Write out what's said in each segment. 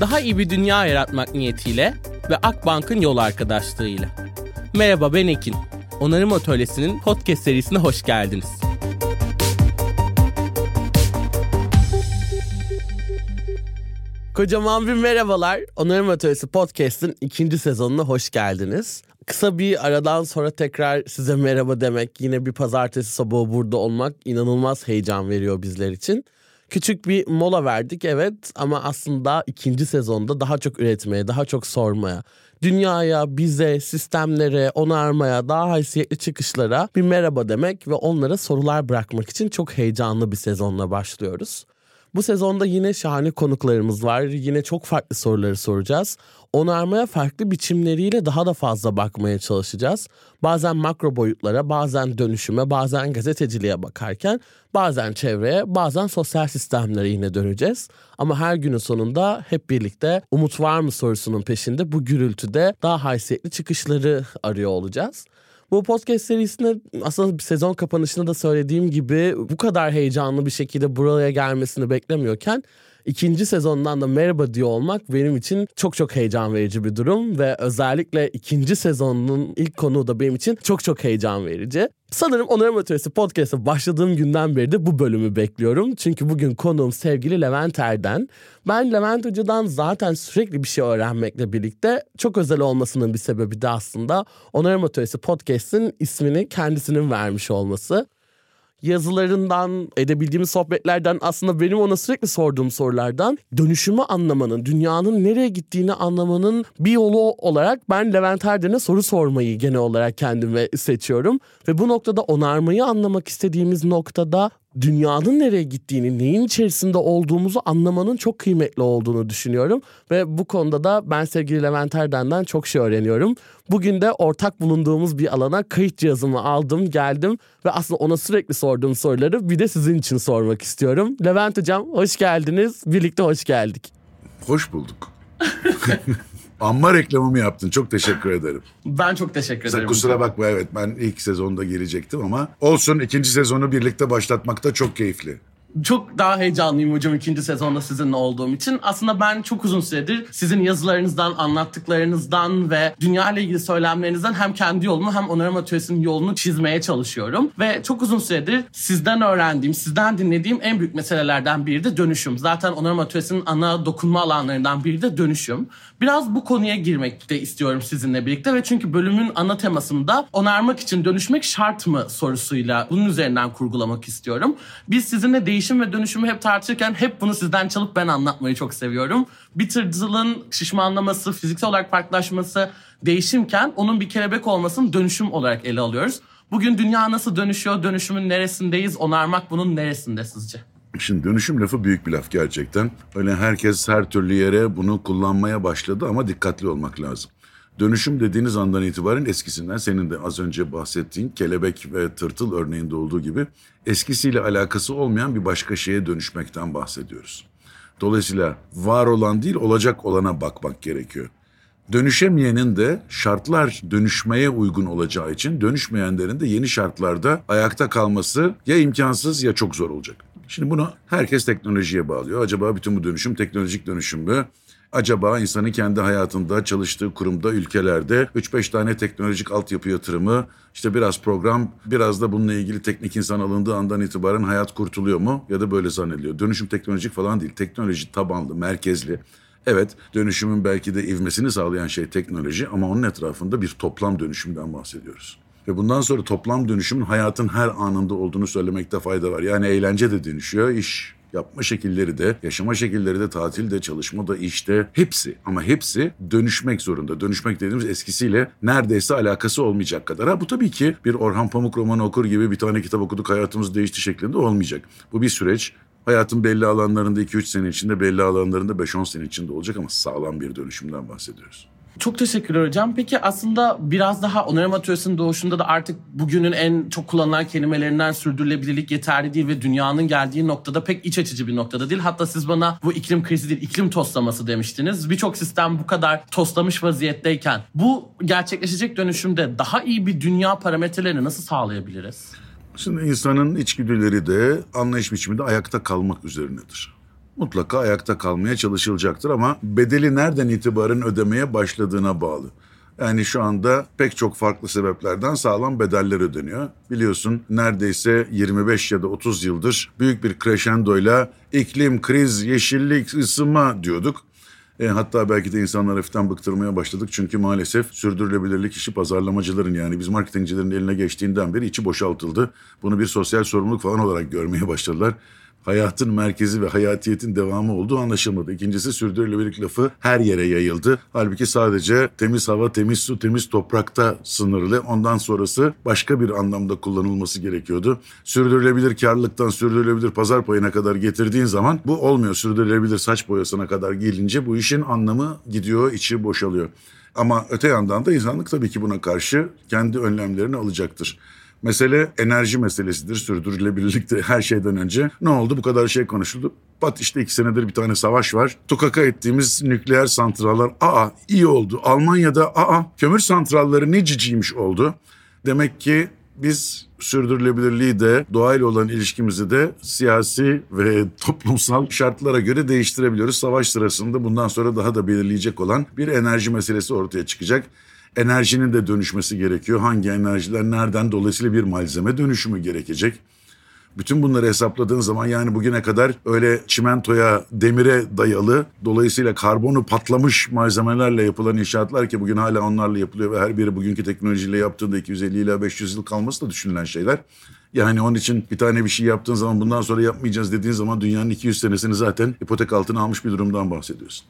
Daha iyi bir dünya yaratmak niyetiyle ve Akbank'ın yol arkadaşlığıyla. Merhaba ben Ekin. Onarım Atölyesi'nin podcast serisine hoş geldiniz. Kocaman bir merhabalar. Onarım Atölyesi Podcast'ın ikinci sezonuna hoş geldiniz. Kısa bir aradan sonra tekrar size merhaba demek, yine bir pazartesi sabahı burada olmak inanılmaz heyecan veriyor bizler için. Küçük bir mola verdik evet ama aslında ikinci sezonda daha çok üretmeye, daha çok sormaya, dünyaya, bize, sistemlere, onarmaya, daha haysiyetli çıkışlara bir merhaba demek ve onlara sorular bırakmak için çok heyecanlı bir sezonla başlıyoruz. Bu sezonda yine şahane konuklarımız var. Yine çok farklı soruları soracağız. Onarmaya farklı biçimleriyle daha da fazla bakmaya çalışacağız. Bazen makro boyutlara, bazen dönüşüme, bazen gazeteciliğe bakarken bazen çevreye, bazen sosyal sistemlere yine döneceğiz. Ama her günün sonunda hep birlikte umut var mı sorusunun peşinde bu gürültüde daha haysiyetli çıkışları arıyor olacağız. Bu podcast serisinde aslında sezon kapanışında da söylediğim gibi bu kadar heyecanlı bir şekilde buraya gelmesini beklemiyorken ikinci sezondan da merhaba diyor olmak benim için çok çok heyecan verici bir durum ve özellikle ikinci sezonun ilk konuğu da benim için çok çok heyecan verici. Sanırım Onarım Ötüresi Podcast'a başladığım günden beri de bu bölümü bekliyorum. Çünkü bugün konuğum sevgili Levent Erden. Ben Levent Hoca'dan zaten sürekli bir şey öğrenmekle birlikte çok özel olmasının bir sebebi de aslında Onarım Ötüresi Podcast'in ismini kendisinin vermiş olması yazılarından, edebildiğimiz sohbetlerden aslında benim ona sürekli sorduğum sorulardan dönüşümü anlamanın, dünyanın nereye gittiğini anlamanın bir yolu olarak ben Levent Erden'e soru sormayı genel olarak kendime seçiyorum. Ve bu noktada onarmayı anlamak istediğimiz noktada dünyanın nereye gittiğini, neyin içerisinde olduğumuzu anlamanın çok kıymetli olduğunu düşünüyorum. Ve bu konuda da ben sevgili Levent Erden'den çok şey öğreniyorum. Bugün de ortak bulunduğumuz bir alana kayıt cihazımı aldım, geldim ve aslında ona sürekli sorduğum soruları bir de sizin için sormak istiyorum. Levent Hocam hoş geldiniz, birlikte hoş geldik. Hoş bulduk. Amma reklamımı yaptın. Çok teşekkür ederim. Ben çok teşekkür ederim. Sen kusura bakma evet ben ilk sezonda gelecektim ama olsun ikinci sezonu birlikte başlatmak da çok keyifli çok daha heyecanlıyım hocam ikinci sezonda sizinle olduğum için. Aslında ben çok uzun süredir sizin yazılarınızdan, anlattıklarınızdan ve dünya ile ilgili söylemlerinizden hem kendi yolumu hem onarım atölyesinin yolunu çizmeye çalışıyorum. Ve çok uzun süredir sizden öğrendiğim, sizden dinlediğim en büyük meselelerden biri de dönüşüm. Zaten onarım atölyesinin ana dokunma alanlarından biri de dönüşüm. Biraz bu konuya girmek de istiyorum sizinle birlikte ve çünkü bölümün ana temasında onarmak için dönüşmek şart mı sorusuyla bunun üzerinden kurgulamak istiyorum. Biz sizinle değiş değişim ve dönüşümü hep tartışırken hep bunu sizden çalıp ben anlatmayı çok seviyorum. Bir tırcılığın şişmanlaması, fiziksel olarak farklılaşması değişimken onun bir kelebek olmasını dönüşüm olarak ele alıyoruz. Bugün dünya nasıl dönüşüyor, dönüşümün neresindeyiz, onarmak bunun neresinde sizce? Şimdi dönüşüm lafı büyük bir laf gerçekten. Öyle herkes her türlü yere bunu kullanmaya başladı ama dikkatli olmak lazım. Dönüşüm dediğiniz andan itibaren eskisinden senin de az önce bahsettiğin kelebek ve tırtıl örneğinde olduğu gibi eskisiyle alakası olmayan bir başka şeye dönüşmekten bahsediyoruz. Dolayısıyla var olan değil olacak olana bakmak gerekiyor. Dönüşemeyenin de şartlar dönüşmeye uygun olacağı için dönüşmeyenlerin de yeni şartlarda ayakta kalması ya imkansız ya çok zor olacak. Şimdi bunu herkes teknolojiye bağlıyor. Acaba bütün bu dönüşüm teknolojik dönüşüm mü? Acaba insanın kendi hayatında, çalıştığı kurumda, ülkelerde 3-5 tane teknolojik altyapı yatırımı, işte biraz program, biraz da bununla ilgili teknik insan alındığı andan itibaren hayat kurtuluyor mu? Ya da böyle zannediliyor. Dönüşüm teknolojik falan değil. Teknoloji tabanlı, merkezli. Evet, dönüşümün belki de ivmesini sağlayan şey teknoloji ama onun etrafında bir toplam dönüşümden bahsediyoruz. Ve bundan sonra toplam dönüşümün hayatın her anında olduğunu söylemekte fayda var. Yani eğlence de dönüşüyor, iş yapma şekilleri de, yaşama şekilleri de, tatil de, çalışma da, işte hepsi ama hepsi dönüşmek zorunda. Dönüşmek dediğimiz eskisiyle neredeyse alakası olmayacak kadar. Ha bu tabii ki bir Orhan Pamuk romanı okur gibi bir tane kitap okuduk hayatımız değişti şeklinde olmayacak. Bu bir süreç. Hayatın belli alanlarında 2-3 sene içinde, belli alanlarında 5-10 sene içinde olacak ama sağlam bir dönüşümden bahsediyoruz. Çok teşekkürler hocam. Peki aslında biraz daha onarım atölyesinin doğuşunda da artık bugünün en çok kullanılan kelimelerinden sürdürülebilirlik yeterli değil ve dünyanın geldiği noktada pek iç açıcı bir noktada değil. Hatta siz bana bu iklim krizi değil, iklim toslaması demiştiniz. Birçok sistem bu kadar toslamış vaziyetteyken bu gerçekleşecek dönüşümde daha iyi bir dünya parametrelerini nasıl sağlayabiliriz? Şimdi insanın içgüdüleri de anlayış biçimi de ayakta kalmak üzerinedir. Mutlaka ayakta kalmaya çalışılacaktır ama bedeli nereden itibaren ödemeye başladığına bağlı. Yani şu anda pek çok farklı sebeplerden sağlam bedeller ödeniyor. Biliyorsun neredeyse 25 ya da 30 yıldır büyük bir crescendoyla iklim, kriz, yeşillik, ısınma diyorduk. E, hatta belki de insanlar hafiften bıktırmaya başladık. Çünkü maalesef sürdürülebilirlik işi pazarlamacıların yani biz marketingcilerin eline geçtiğinden beri içi boşaltıldı. Bunu bir sosyal sorumluluk falan olarak görmeye başladılar hayatın merkezi ve hayatiyetin devamı olduğu anlaşılmadı. İkincisi sürdürülebilirlik lafı her yere yayıldı. Halbuki sadece temiz hava, temiz su, temiz toprakta sınırlı. Ondan sonrası başka bir anlamda kullanılması gerekiyordu. Sürdürülebilir karlılıktan sürdürülebilir pazar payına kadar getirdiğin zaman bu olmuyor. Sürdürülebilir saç boyasına kadar gelince bu işin anlamı gidiyor, içi boşalıyor. Ama öte yandan da insanlık tabii ki buna karşı kendi önlemlerini alacaktır. Mesele enerji meselesidir, sürdürülebilirlikte her şeyden önce. Ne oldu? Bu kadar şey konuşuldu. Pat işte iki senedir bir tane savaş var. Tukaka ettiğimiz nükleer santrallar aa iyi oldu. Almanya'da aa kömür santralları ne ciciymiş oldu. Demek ki biz sürdürülebilirliği de doğayla olan ilişkimizi de siyasi ve toplumsal şartlara göre değiştirebiliyoruz. Savaş sırasında bundan sonra daha da belirleyecek olan bir enerji meselesi ortaya çıkacak enerjinin de dönüşmesi gerekiyor. Hangi enerjiler nereden dolayısıyla bir malzeme dönüşümü gerekecek. Bütün bunları hesapladığın zaman yani bugüne kadar öyle çimentoya, demire dayalı dolayısıyla karbonu patlamış malzemelerle yapılan inşaatlar ki bugün hala onlarla yapılıyor ve her biri bugünkü teknolojiyle yaptığında 250 ila 500 yıl kalması da düşünülen şeyler. Yani onun için bir tane bir şey yaptığın zaman bundan sonra yapmayacağız dediğin zaman dünyanın 200 senesini zaten ipotek altına almış bir durumdan bahsediyorsun.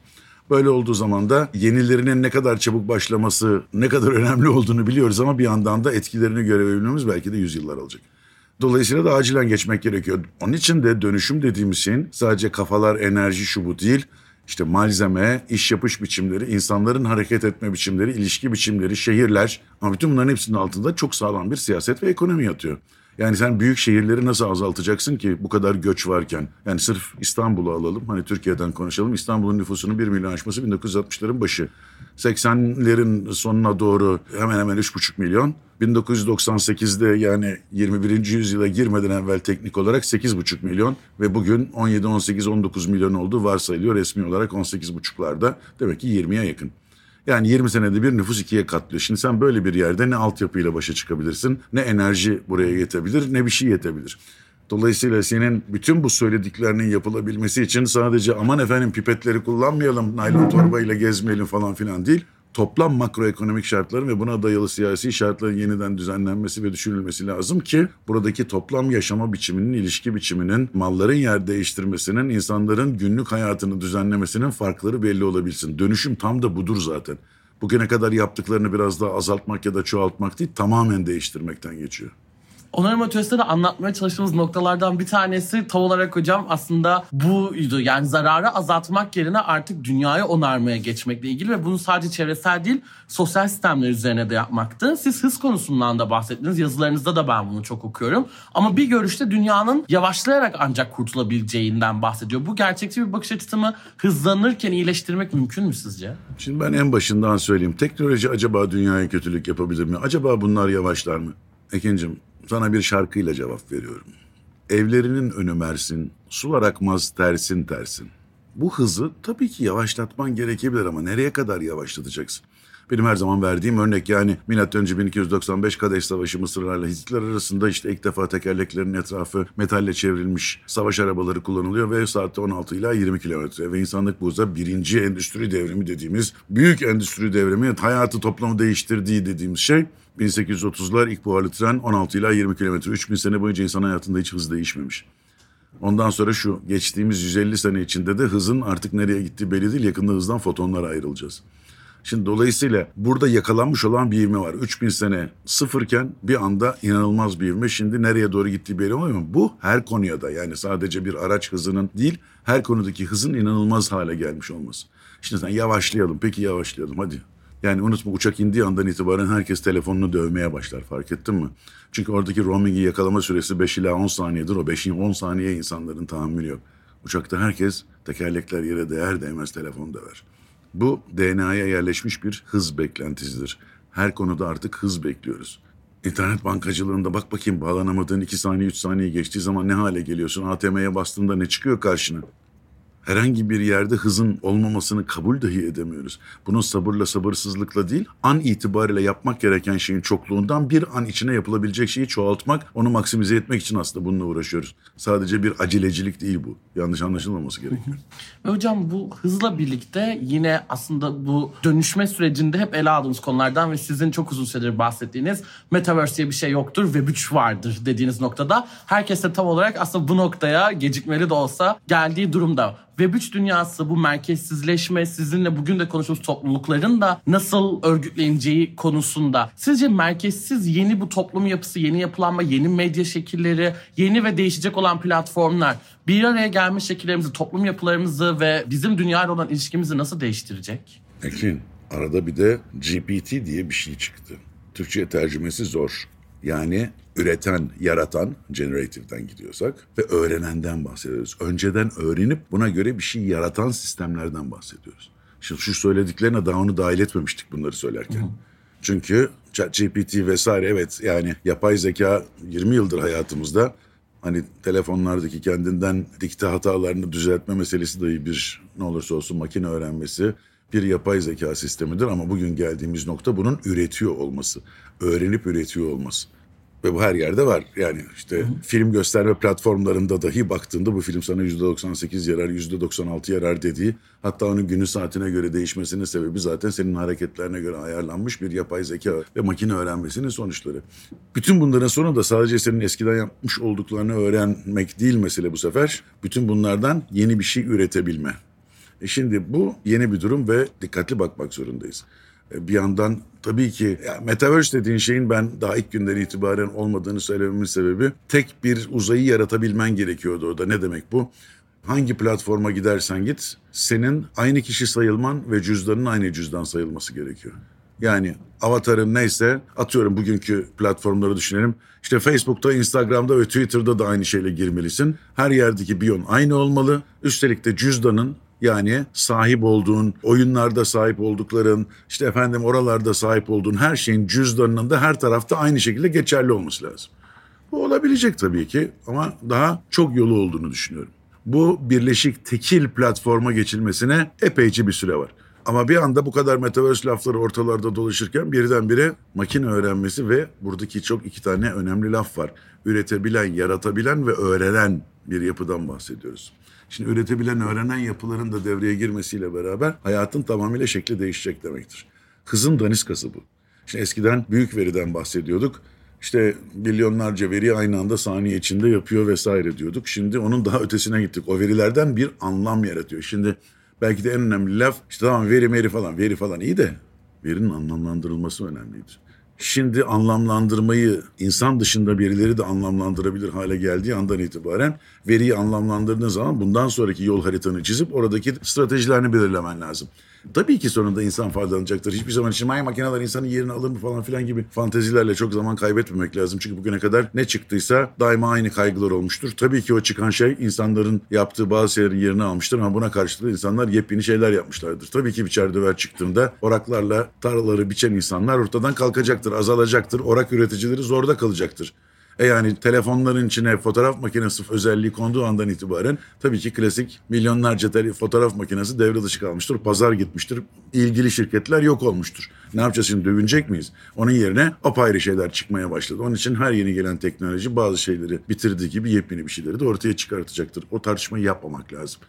Böyle olduğu zaman da yenilerinin ne kadar çabuk başlaması ne kadar önemli olduğunu biliyoruz ama bir yandan da etkilerini görebilmemiz belki de yüzyıllar alacak. Dolayısıyla da acilen geçmek gerekiyor. Onun için de dönüşüm dediğimiz şeyin sadece kafalar, enerji şu bu değil. İşte malzeme, iş yapış biçimleri, insanların hareket etme biçimleri, ilişki biçimleri, şehirler. Ama bütün bunların hepsinin altında çok sağlam bir siyaset ve ekonomi yatıyor. Yani sen büyük şehirleri nasıl azaltacaksın ki bu kadar göç varken? Yani sırf İstanbul'u alalım. Hani Türkiye'den konuşalım. İstanbul'un nüfusunun 1 milyon aşması 1960'ların başı. 80'lerin sonuna doğru hemen hemen 3,5 milyon. 1998'de yani 21. yüzyıla girmeden evvel teknik olarak 8,5 milyon ve bugün 17, 18, 19 milyon olduğu varsayılıyor resmi olarak 18,5'larda. Demek ki 20'ye yakın. Yani 20 senede bir nüfus ikiye katlıyor. Şimdi sen böyle bir yerde ne altyapıyla başa çıkabilirsin, ne enerji buraya yetebilir, ne bir şey yetebilir. Dolayısıyla senin bütün bu söylediklerinin yapılabilmesi için sadece aman efendim pipetleri kullanmayalım, naylon torbayla gezmeyelim falan filan değil toplam makroekonomik şartların ve buna dayalı siyasi şartların yeniden düzenlenmesi ve düşünülmesi lazım ki buradaki toplam yaşama biçiminin, ilişki biçiminin, malların yer değiştirmesinin, insanların günlük hayatını düzenlemesinin farkları belli olabilsin. Dönüşüm tam da budur zaten. Bugüne kadar yaptıklarını biraz daha azaltmak ya da çoğaltmak değil, tamamen değiştirmekten geçiyor. Onarım atölyesinde de anlatmaya çalıştığımız noktalardan bir tanesi tam olarak hocam aslında buydu. Yani zararı azaltmak yerine artık dünyayı onarmaya geçmekle ilgili ve bunu sadece çevresel değil sosyal sistemler üzerine de yapmaktı. Siz hız konusundan da bahsettiniz. Yazılarınızda da ben bunu çok okuyorum. Ama bir görüşte dünyanın yavaşlayarak ancak kurtulabileceğinden bahsediyor. Bu gerçekçi bir bakış açısı mı? Hızlanırken iyileştirmek mümkün mü sizce? Şimdi ben en başından söyleyeyim. Teknoloji acaba dünyaya kötülük yapabilir mi? Acaba bunlar yavaşlar mı? Ekincim sana bir şarkıyla cevap veriyorum. Evlerinin önü mersin, sular akmaz tersin tersin. Bu hızı tabii ki yavaşlatman gerekebilir ama nereye kadar yavaşlatacaksın? Benim her zaman verdiğim örnek yani M.Ö. 1295 Kadeş Savaşı Mısırlarla Hititler arasında işte ilk defa tekerleklerin etrafı metalle çevrilmiş savaş arabaları kullanılıyor ve saatte 16 ila 20 kilometre ve insanlık bu birinci endüstri devrimi dediğimiz büyük endüstri devrimi hayatı toplamı değiştirdiği dediğimiz şey 1830'lar ilk buharlı tren 16 ila 20 kilometre. 3000 sene boyunca insan hayatında hiç hız değişmemiş. Ondan sonra şu geçtiğimiz 150 sene içinde de hızın artık nereye gittiği belli değil. Yakında hızdan fotonlara ayrılacağız. Şimdi dolayısıyla burada yakalanmış olan bir ivme var. 3000 sene sıfırken bir anda inanılmaz bir ivme. Şimdi nereye doğru gittiği belli olmuyor mu? Bu her konuya da yani sadece bir araç hızının değil her konudaki hızın inanılmaz hale gelmiş olması. Şimdi sen yavaşlayalım. Peki yavaşlayalım hadi. Yani unutma uçak indiği andan itibaren herkes telefonunu dövmeye başlar fark ettin mi? Çünkü oradaki roaming'i yakalama süresi 5 ila 10 saniyedir. O 5 10 saniye insanların tahammülü yok. Uçakta herkes tekerlekler yere değer değmez telefon döver. Bu DNA'ya yerleşmiş bir hız beklentisidir. Her konuda artık hız bekliyoruz. İnternet bankacılığında bak bakayım bağlanamadığın 2 saniye 3 saniye geçtiği zaman ne hale geliyorsun? ATM'ye bastığında ne çıkıyor karşına? Herhangi bir yerde hızın olmamasını kabul dahi edemiyoruz. Bunun sabırla sabırsızlıkla değil, an itibariyle yapmak gereken şeyin çokluğundan bir an içine yapılabilecek şeyi çoğaltmak, onu maksimize etmek için aslında bununla uğraşıyoruz. Sadece bir acelecilik değil bu. Yanlış anlaşılmaması gerekiyor. Ve hocam bu hızla birlikte yine aslında bu dönüşme sürecinde hep ele aldığımız konulardan ve sizin çok uzun süredir bahsettiğiniz Metaverse diye bir şey yoktur, Web 3 vardır dediğiniz noktada herkes de tam olarak aslında bu noktaya gecikmeli de olsa geldiği durumda. Web3 dünyası bu merkezsizleşme sizinle bugün de konuştuğumuz toplulukların da nasıl örgütleneceği konusunda sizce merkezsiz yeni bu toplum yapısı, yeni yapılanma, yeni medya şekilleri, yeni ve değişecek olan platformlar bir araya gelme şekillerimizi, toplum yapılarımızı ve bizim dünyayla olan ilişkimizi nasıl değiştirecek? Ekin, arada bir de GPT diye bir şey çıktı. Türkçe tercümesi zor. Yani üreten, yaratan, generative'den gidiyorsak ve öğrenenden bahsediyoruz. Önceden öğrenip buna göre bir şey yaratan sistemlerden bahsediyoruz. Şimdi şu söylediklerine daha onu dahil etmemiştik bunları söylerken. Hı. Çünkü ChatGPT vesaire evet yani yapay zeka 20 yıldır hayatımızda hani telefonlardaki kendinden dikte hatalarını düzeltme meselesi dahi bir ne olursa olsun makine öğrenmesi bir yapay zeka sistemidir ama bugün geldiğimiz nokta bunun üretiyor olması, öğrenip üretiyor olması. Ve bu her yerde var. Yani işte hı film gösterme platformlarında dahi baktığında bu film sana %98 yarar, %96 yarar dediği hatta onun günü saatine göre değişmesinin sebebi zaten senin hareketlerine göre ayarlanmış bir yapay zeka ve makine öğrenmesinin sonuçları. Bütün bunların sonu da sadece senin eskiden yapmış olduklarını öğrenmek değil mesele bu sefer. Bütün bunlardan yeni bir şey üretebilme. E şimdi bu yeni bir durum ve dikkatli bakmak zorundayız. E, bir yandan tabii ki ya Metaverse dediğin şeyin ben daha ilk günden itibaren olmadığını söylememin sebebi tek bir uzayı yaratabilmen gerekiyordu orada. Ne demek bu? Hangi platforma gidersen git senin aynı kişi sayılman ve cüzdanın aynı cüzdan sayılması gerekiyor. Yani avatarın neyse atıyorum bugünkü platformları düşünelim. İşte Facebook'ta, Instagram'da ve Twitter'da da aynı şeyle girmelisin. Her yerdeki biyon aynı olmalı. Üstelik de cüzdanın yani sahip olduğun, oyunlarda sahip oldukların, işte efendim oralarda sahip olduğun her şeyin cüzdanının da her tarafta aynı şekilde geçerli olması lazım. Bu olabilecek tabii ki ama daha çok yolu olduğunu düşünüyorum. Bu birleşik tekil platforma geçilmesine epeyce bir süre var. Ama bir anda bu kadar metaverse lafları ortalarda dolaşırken birdenbire makine öğrenmesi ve buradaki çok iki tane önemli laf var. Üretebilen, yaratabilen ve öğrenen bir yapıdan bahsediyoruz. Şimdi üretebilen, öğrenen yapıların da devreye girmesiyle beraber hayatın tamamıyla şekli değişecek demektir. Hızın daniskası bu. Şimdi eskiden büyük veriden bahsediyorduk. İşte milyonlarca veri aynı anda saniye içinde yapıyor vesaire diyorduk. Şimdi onun daha ötesine gittik. O verilerden bir anlam yaratıyor. Şimdi belki de en önemli laf işte tamam veri meri falan veri falan iyi de verinin anlamlandırılması önemlidir. Şimdi anlamlandırmayı insan dışında birileri de anlamlandırabilir hale geldiği andan itibaren veriyi anlamlandırdığın zaman bundan sonraki yol haritanı çizip oradaki stratejilerini belirlemen lazım. Tabii ki sonunda insan faydalanacaktır. Hiçbir zaman için may makineler insanın yerini alır mı falan filan gibi fantezilerle çok zaman kaybetmemek lazım. Çünkü bugüne kadar ne çıktıysa daima aynı kaygılar olmuştur. Tabii ki o çıkan şey insanların yaptığı bazı şeylerin yerini almıştır ama buna karşılık insanlar yepyeni şeyler yapmışlardır. Tabii ki biçer döver çıktığında oraklarla tarlaları biçen insanlar ortadan kalkacaktır, azalacaktır. Orak üreticileri zorda kalacaktır. E yani telefonların içine fotoğraf makinesi özelliği konduğu andan itibaren tabii ki klasik milyonlarca tele, fotoğraf makinesi devre dışı kalmıştır. Pazar gitmiştir. İlgili şirketler yok olmuştur. Ne yapacağız şimdi dövünecek miyiz? Onun yerine apayrı şeyler çıkmaya başladı. Onun için her yeni gelen teknoloji bazı şeyleri bitirdiği gibi yepyeni bir şeyleri de ortaya çıkartacaktır. O tartışmayı yapmamak lazım.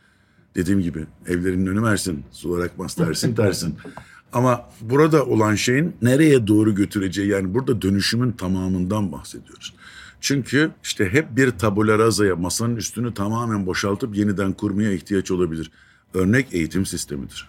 Dediğim gibi evlerinin önü versin, sular akmaz dersin dersin. Ama burada olan şeyin nereye doğru götüreceği yani burada dönüşümün tamamından bahsediyoruz. Çünkü işte hep bir tabula rasa'ya masanın üstünü tamamen boşaltıp yeniden kurmaya ihtiyaç olabilir. Örnek eğitim sistemidir.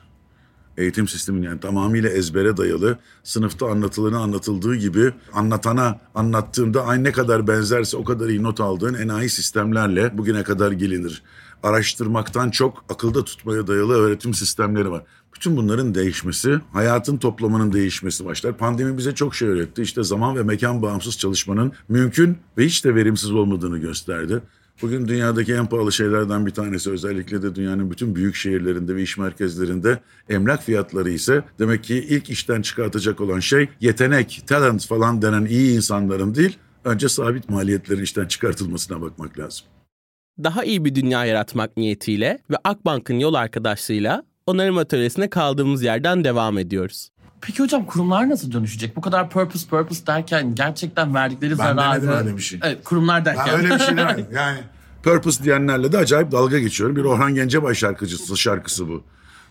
Eğitim sistemin yani tamamıyla ezbere dayalı, sınıfta anlatılığını anlatıldığı gibi anlatana anlattığında aynı ne kadar benzerse o kadar iyi not aldığın enayi sistemlerle bugüne kadar gelinir. Araştırmaktan çok akılda tutmaya dayalı öğretim sistemleri var. Bütün bunların değişmesi, hayatın toplamının değişmesi başlar. Pandemi bize çok şey öğretti. İşte zaman ve mekan bağımsız çalışmanın mümkün ve hiç de verimsiz olmadığını gösterdi. Bugün dünyadaki en pahalı şeylerden bir tanesi özellikle de dünyanın bütün büyük şehirlerinde ve iş merkezlerinde emlak fiyatları ise demek ki ilk işten çıkartacak olan şey yetenek, talent falan denen iyi insanların değil önce sabit maliyetlerin işten çıkartılmasına bakmak lazım. Daha iyi bir dünya yaratmak niyetiyle ve Akbank'ın yol arkadaşlığıyla onarım atölyesine kaldığımız yerden devam ediyoruz. Peki hocam kurumlar nasıl dönüşecek? Bu kadar purpose purpose derken gerçekten verdikleri Ben zararı... demedim öyle bir şey. Evet kurumlar derken. Ben öyle bir şey demedim. Yani purpose diyenlerle de acayip dalga geçiyorum. Bir Orhan Gencebay şarkıcısı şarkısı bu.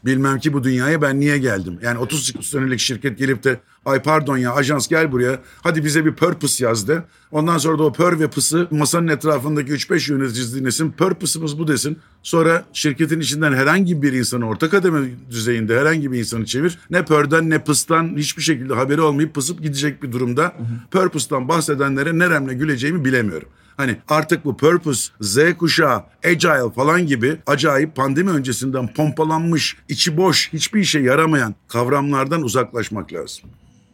Bilmem ki bu dünyaya ben niye geldim. Yani 30 senelik şirket gelip de ay pardon ya ajans gel buraya hadi bize bir purpose yaz de. Ondan sonra da o pör ve pısı masanın etrafındaki 3-5 yönetici dinlesin. Purpose'ımız bu desin. Sonra şirketin içinden herhangi bir insanı orta kademe düzeyinde herhangi bir insanı çevir. Ne pörden ne pıstan hiçbir şekilde haberi olmayıp pısıp gidecek bir durumda. Purpose'dan bahsedenlere neremle güleceğimi bilemiyorum. Hani artık bu purpose, Z kuşağı, agile falan gibi acayip pandemi öncesinden pompalanmış, içi boş, hiçbir işe yaramayan kavramlardan uzaklaşmak lazım.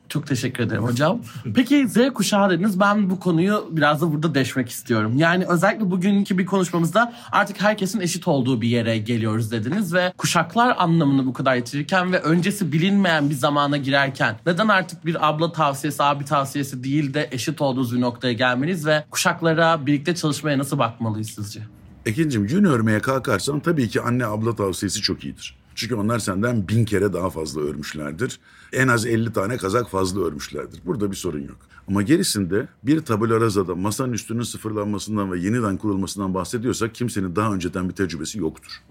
Çok teşekkür ederim hocam. Peki Z kuşağı dediniz. Ben bu konuyu biraz da burada deşmek istiyorum. Yani özellikle bugünkü bir konuşmamızda artık herkesin eşit olduğu bir yere geliyoruz dediniz ve kuşaklar anlamını bu kadar yitirirken ve öncesi bilinmeyen bir zamana girerken neden artık bir abla tavsiyesi, abi tavsiyesi değil de eşit olduğunuz bir noktaya gelmeniz ve kuşaklara birlikte çalışmaya nasıl bakmalıyız sizce? Ekincim yün örmeye kalkarsan tabii ki anne abla tavsiyesi çok iyidir. Çünkü onlar senden bin kere daha fazla örmüşlerdir. En az 50 tane kazak fazla örmüşlerdir. Burada bir sorun yok. Ama gerisinde bir tabula rasada masanın üstünün sıfırlanmasından ve yeniden kurulmasından bahsediyorsak kimsenin daha önceden bir tecrübesi yoktur.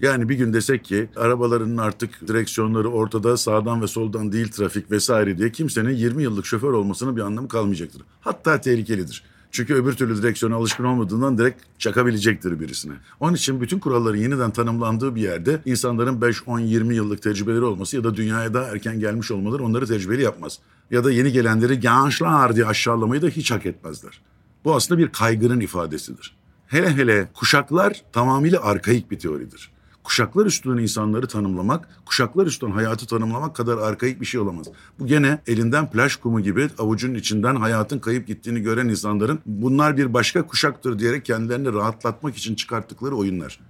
Yani bir gün desek ki arabaların artık direksiyonları ortada sağdan ve soldan değil trafik vesaire diye kimsenin 20 yıllık şoför olmasının bir anlamı kalmayacaktır. Hatta tehlikelidir. Çünkü öbür türlü direksiyona alışkın olmadığından direkt çakabilecektir birisine. Onun için bütün kuralların yeniden tanımlandığı bir yerde insanların 5, 10, 20 yıllık tecrübeleri olması ya da dünyaya daha erken gelmiş olmaları onları tecrübeli yapmaz. Ya da yeni gelenleri gençler diye aşağılamayı da hiç hak etmezler. Bu aslında bir kaygının ifadesidir. Hele hele kuşaklar tamamıyla arkaik bir teoridir. Kuşaklar üstünden insanları tanımlamak, kuşaklar üstünden hayatı tanımlamak kadar arkaik bir şey olamaz. Bu gene elinden plaj kumu gibi avucunun içinden hayatın kayıp gittiğini gören insanların bunlar bir başka kuşaktır diyerek kendilerini rahatlatmak için çıkarttıkları oyunlar.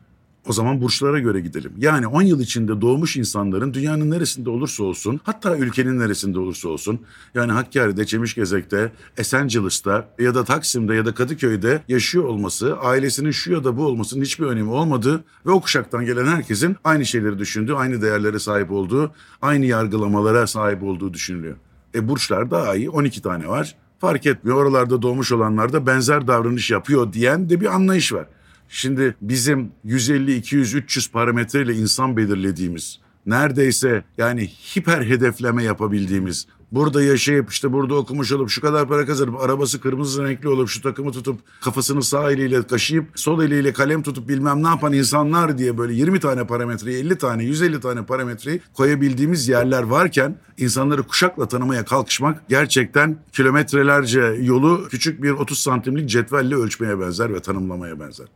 O zaman burçlara göre gidelim. Yani 10 yıl içinde doğmuş insanların dünyanın neresinde olursa olsun, hatta ülkenin neresinde olursa olsun, yani Hakkari'de, Çemişgezek'te, Esencilis'te ya da Taksim'de ya da Kadıköy'de yaşıyor olması, ailesinin şu ya da bu olmasının hiçbir önemi olmadığı ve o kuşaktan gelen herkesin aynı şeyleri düşündüğü, aynı değerlere sahip olduğu, aynı yargılamalara sahip olduğu düşünülüyor. E burçlar daha iyi, 12 tane var. Fark etmiyor. Oralarda doğmuş olanlar da benzer davranış yapıyor diyen de bir anlayış var. Şimdi bizim 150, 200, 300 parametreyle insan belirlediğimiz, neredeyse yani hiper hedefleme yapabildiğimiz, burada yaşayıp işte burada okumuş olup şu kadar para kazanıp arabası kırmızı renkli olup şu takımı tutup kafasını sağ eliyle kaşıyıp sol eliyle kalem tutup bilmem ne yapan insanlar diye böyle 20 tane parametreyi 50 tane 150 tane parametreyi koyabildiğimiz yerler varken insanları kuşakla tanımaya kalkışmak gerçekten kilometrelerce yolu küçük bir 30 santimlik cetvelle ölçmeye benzer ve tanımlamaya benzer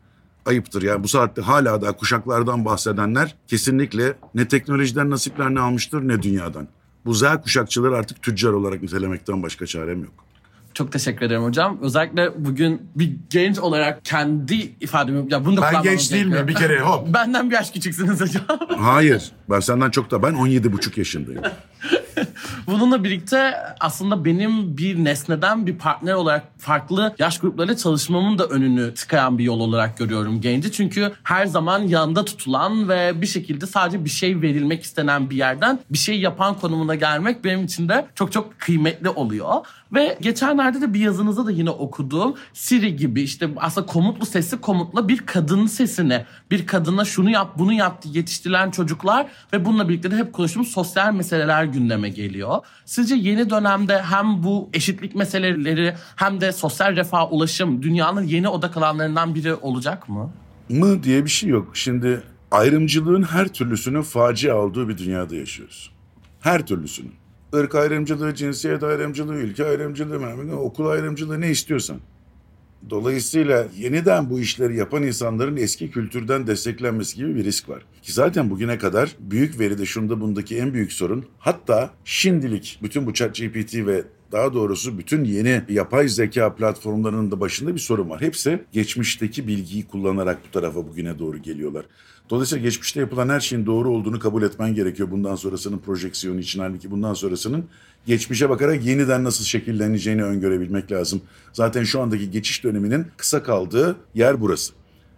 ayıptır. Yani bu saatte hala da kuşaklardan bahsedenler kesinlikle ne teknolojiden nasiplerini almıştır ne dünyadan. Bu Z kuşakçıları artık tüccar olarak nitelemekten başka çarem yok. Çok teşekkür ederim hocam. Özellikle bugün bir genç olarak kendi ifademi... Ya bunu da Ben genç değil miyim? Bir kere hop. Benden bir yaş küçüksünüz hocam. Hayır. Ben senden çok da ben 17 buçuk yaşındayım. Bununla birlikte aslında benim bir nesneden bir partner olarak farklı yaş gruplarıyla çalışmamın da önünü tıkayan bir yol olarak görüyorum genci. Çünkü her zaman yanında tutulan ve bir şekilde sadece bir şey verilmek istenen bir yerden bir şey yapan konumuna gelmek benim için de çok çok kıymetli oluyor. Ve geçenlerde de bir yazınızda da yine okudum. Siri gibi işte aslında komutlu sesi komutla bir kadının sesini, bir kadına şunu yap bunu yap diye yetiştirilen çocuklar ve bununla birlikte de hep konuştuğumuz sosyal meseleler gündeme geliyor. Sizce yeni dönemde hem bu eşitlik meseleleri hem de sosyal refah ulaşım dünyanın yeni odak alanlarından biri olacak mı? Mı diye bir şey yok. Şimdi ayrımcılığın her türlüsünün facia olduğu bir dünyada yaşıyoruz. Her türlüsünün. Irk ayrımcılığı, cinsiyet ayrımcılığı, ülke ayrımcılığı, okul ayrımcılığı ne istiyorsan. Dolayısıyla yeniden bu işleri yapan insanların eski kültürden desteklenmesi gibi bir risk var. Ki zaten bugüne kadar büyük veride şunda bundaki en büyük sorun hatta şimdilik bütün bu chat GPT ve daha doğrusu bütün yeni yapay zeka platformlarının da başında bir sorun var. Hepsi geçmişteki bilgiyi kullanarak bu tarafa bugüne doğru geliyorlar. Dolayısıyla geçmişte yapılan her şeyin doğru olduğunu kabul etmen gerekiyor bundan sonrasının projeksiyonu için. Halbuki bundan sonrasının geçmişe bakarak yeniden nasıl şekilleneceğini öngörebilmek lazım. Zaten şu andaki geçiş döneminin kısa kaldığı yer burası.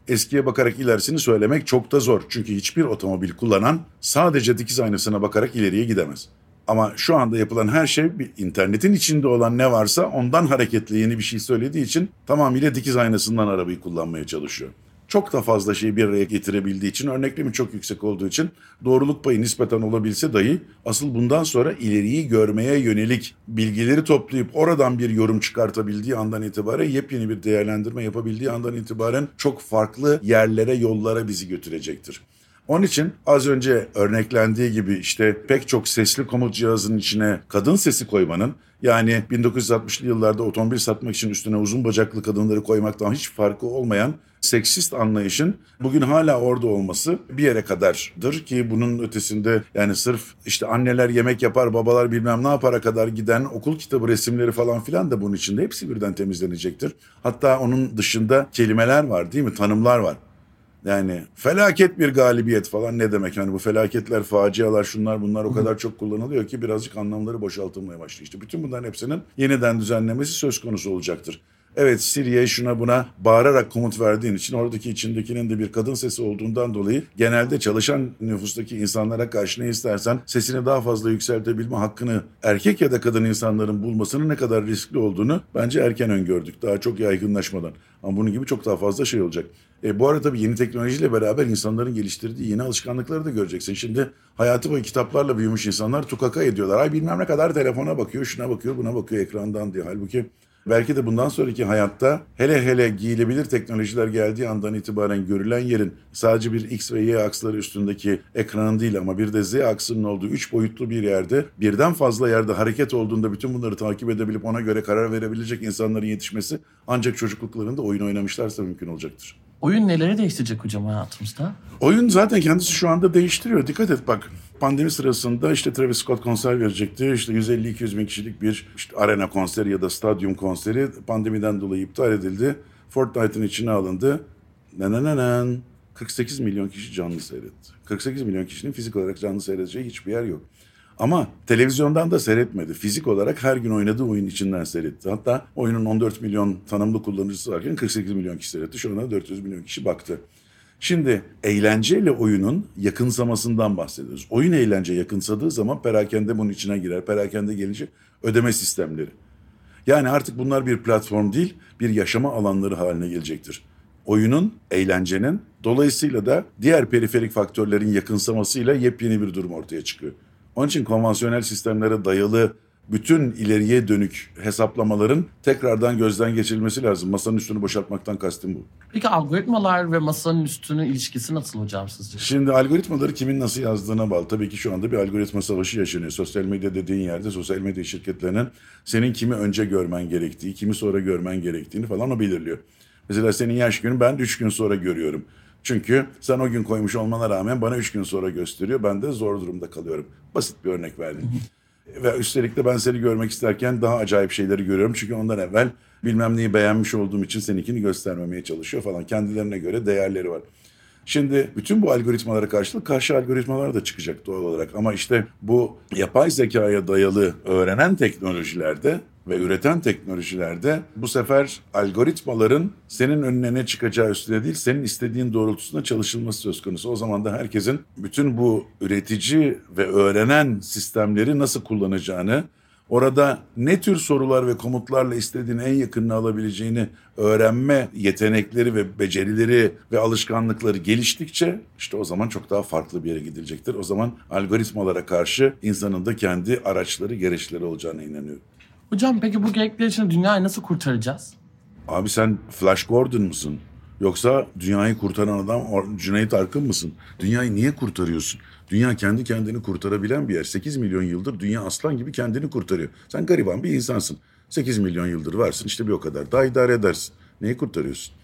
Eskiye bakarak ilerisini söylemek çok da zor. Çünkü hiçbir otomobil kullanan sadece dikiz aynasına bakarak ileriye gidemez. Ama şu anda yapılan her şey bir internetin içinde olan ne varsa ondan hareketle yeni bir şey söylediği için tamamıyla dikiz aynasından arabayı kullanmaya çalışıyor çok da fazla şeyi bir araya getirebildiği için örneklemi çok yüksek olduğu için doğruluk payı nispeten olabilse dahi asıl bundan sonra ileriyi görmeye yönelik bilgileri toplayıp oradan bir yorum çıkartabildiği andan itibaren yepyeni bir değerlendirme yapabildiği andan itibaren çok farklı yerlere yollara bizi götürecektir. Onun için az önce örneklendiği gibi işte pek çok sesli komut cihazının içine kadın sesi koymanın yani 1960'lı yıllarda otomobil satmak için üstüne uzun bacaklı kadınları koymaktan hiç farkı olmayan seksist anlayışın bugün hala orada olması bir yere kadardır ki bunun ötesinde yani sırf işte anneler yemek yapar babalar bilmem ne yapara kadar giden okul kitabı resimleri falan filan da bunun içinde hepsi birden temizlenecektir. Hatta onun dışında kelimeler var değil mi tanımlar var. Yani felaket bir galibiyet falan ne demek? Hani bu felaketler, facialar, şunlar bunlar o kadar çok kullanılıyor ki birazcık anlamları boşaltılmaya başlıyor. İşte bütün bunların hepsinin yeniden düzenlemesi söz konusu olacaktır. Evet Siri'ye şuna buna bağırarak komut verdiğin için oradaki içindekinin de bir kadın sesi olduğundan dolayı genelde çalışan nüfustaki insanlara karşı ne istersen sesini daha fazla yükseltebilme hakkını erkek ya da kadın insanların bulmasının ne kadar riskli olduğunu bence erken öngördük. Daha çok yaygınlaşmadan. Ama bunun gibi çok daha fazla şey olacak. E, bu arada tabii yeni teknolojiyle beraber insanların geliştirdiği yeni alışkanlıkları da göreceksin. Şimdi hayatı boyu kitaplarla büyümüş insanlar tukaka ediyorlar. Ay bilmem ne kadar telefona bakıyor, şuna bakıyor, buna bakıyor ekrandan diye. Halbuki belki de bundan sonraki hayatta hele hele giyilebilir teknolojiler geldiği andan itibaren görülen yerin sadece bir X ve Y aksları üstündeki ekranın değil ama bir de Z aksının olduğu üç boyutlu bir yerde birden fazla yerde hareket olduğunda bütün bunları takip edebilip ona göre karar verebilecek insanların yetişmesi ancak çocukluklarında oyun oynamışlarsa mümkün olacaktır. Oyun neleri değiştirecek hocam hayatımızda? Oyun zaten kendisi şu anda değiştiriyor. Dikkat et bak. Pandemi sırasında işte Travis Scott konser verecekti. İşte 150-200 bin kişilik bir işte arena konseri ya da stadyum konseri pandemiden dolayı iptal edildi. Fortnite'ın içine alındı. Nanananan. 48 milyon kişi canlı seyretti. 48 milyon kişinin fizik olarak canlı seyredeceği hiçbir yer yok. Ama televizyondan da seyretmedi. Fizik olarak her gün oynadığı oyun içinden seyretti. Hatta oyunun 14 milyon tanımlı kullanıcısı varken 48 milyon kişi seyretti. Şu anda 400 milyon kişi baktı. Şimdi eğlenceyle oyunun yakınsamasından bahsediyoruz. Oyun eğlence yakınsadığı zaman perakende bunun içine girer. Perakende gelince ödeme sistemleri. Yani artık bunlar bir platform değil, bir yaşama alanları haline gelecektir. Oyunun, eğlencenin, dolayısıyla da diğer periferik faktörlerin yakınsamasıyla yepyeni bir durum ortaya çıkıyor. Onun için konvansiyonel sistemlere dayalı bütün ileriye dönük hesaplamaların tekrardan gözden geçirilmesi lazım. Masanın üstünü boşaltmaktan kastım bu. Peki algoritmalar ve masanın üstünün ilişkisi nasıl hocam sizce? Şimdi algoritmaları kimin nasıl yazdığına bağlı. Tabii ki şu anda bir algoritma savaşı yaşanıyor. Sosyal medya dediğin yerde sosyal medya şirketlerinin senin kimi önce görmen gerektiği, kimi sonra görmen gerektiğini falan o belirliyor. Mesela senin yaş günü ben üç gün sonra görüyorum. Çünkü sen o gün koymuş olmana rağmen bana üç gün sonra gösteriyor. Ben de zor durumda kalıyorum. Basit bir örnek verdim. Ve üstelik de ben seni görmek isterken daha acayip şeyleri görüyorum. Çünkü ondan evvel bilmem neyi beğenmiş olduğum için seninkini göstermemeye çalışıyor falan. Kendilerine göre değerleri var. Şimdi bütün bu algoritmalara karşılık karşı algoritmalar da çıkacak doğal olarak. Ama işte bu yapay zekaya dayalı öğrenen teknolojilerde ve üreten teknolojilerde bu sefer algoritmaların senin önüne ne çıkacağı üstüne değil senin istediğin doğrultusunda çalışılması söz konusu. O zaman da herkesin bütün bu üretici ve öğrenen sistemleri nasıl kullanacağını, orada ne tür sorular ve komutlarla istediğin en yakınını alabileceğini öğrenme yetenekleri ve becerileri ve alışkanlıkları geliştikçe işte o zaman çok daha farklı bir yere gidilecektir. O zaman algoritmalara karşı insanın da kendi araçları, gereçleri olacağına inanıyorum. Hocam peki bu gerekler için dünyayı nasıl kurtaracağız? Abi sen Flash Gordon musun? Yoksa dünyayı kurtaran adam Cüneyt Arkın mısın? Dünyayı niye kurtarıyorsun? Dünya kendi kendini kurtarabilen bir yer. 8 milyon yıldır dünya aslan gibi kendini kurtarıyor. Sen gariban bir insansın. 8 milyon yıldır varsın işte bir o kadar. Daha idare edersin. Neyi kurtarıyorsun?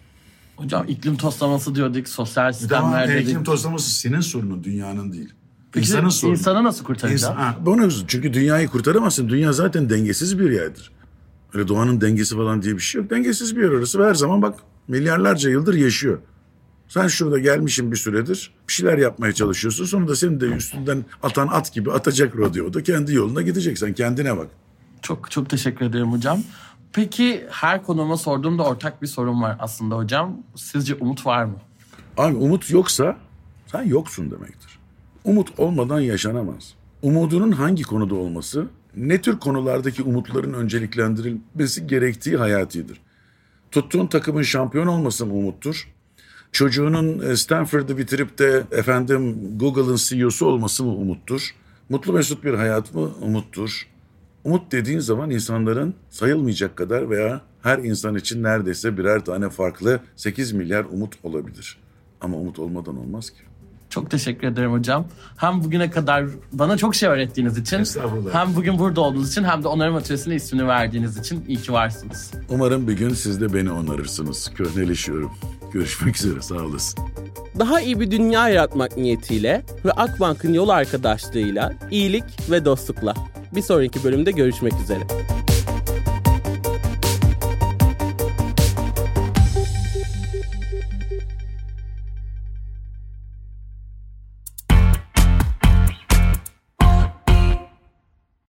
Hocam iklim toslaması diyorduk, sosyal sistemler dedik. iklim toslaması senin sorunun, dünyanın değil. Peki İnsanın sorunu. insanı nasıl kurtaracağız? İnsan- ha, bunu çünkü dünyayı kurtaramazsın. Dünya zaten dengesiz bir yerdir. Öyle doğanın dengesi falan diye bir şey yok. Dengesiz bir yer orası ve her zaman bak milyarlarca yıldır yaşıyor. Sen şurada gelmişsin bir süredir. Bir şeyler yapmaya çalışıyorsun. Sonra da senin de üstünden atan at gibi atacak rodeoda. Kendi yoluna gidecek. Sen kendine bak. Çok çok teşekkür ederim hocam. Peki her konuğuma sorduğumda ortak bir sorun var aslında hocam. Sizce umut var mı? Abi umut yoksa sen yoksun demektir. Umut olmadan yaşanamaz. Umudunun hangi konuda olması, ne tür konulardaki umutların önceliklendirilmesi gerektiği hayatidir. Tuttuğun takımın şampiyon olması mı umuttur? Çocuğunun e, Stanford'ı bitirip de efendim Google'ın CEO'su olması mı umuttur? Mutlu mesut bir hayat mı umuttur? Umut dediğin zaman insanların sayılmayacak kadar veya her insan için neredeyse birer tane farklı 8 milyar umut olabilir. Ama umut olmadan olmaz ki. Çok teşekkür ederim hocam. Hem bugüne kadar bana çok şey öğrettiğiniz için, hem bugün burada olduğunuz için, hem de onarım atölyesine ismini verdiğiniz için iyi ki varsınız. Umarım bir gün siz de beni onarırsınız. Köhneleşiyorum. Görüşmek üzere sağ olasın. Daha iyi bir dünya yaratmak niyetiyle ve Akbank'ın yol arkadaşlığıyla iyilik ve dostlukla. Bir sonraki bölümde görüşmek üzere.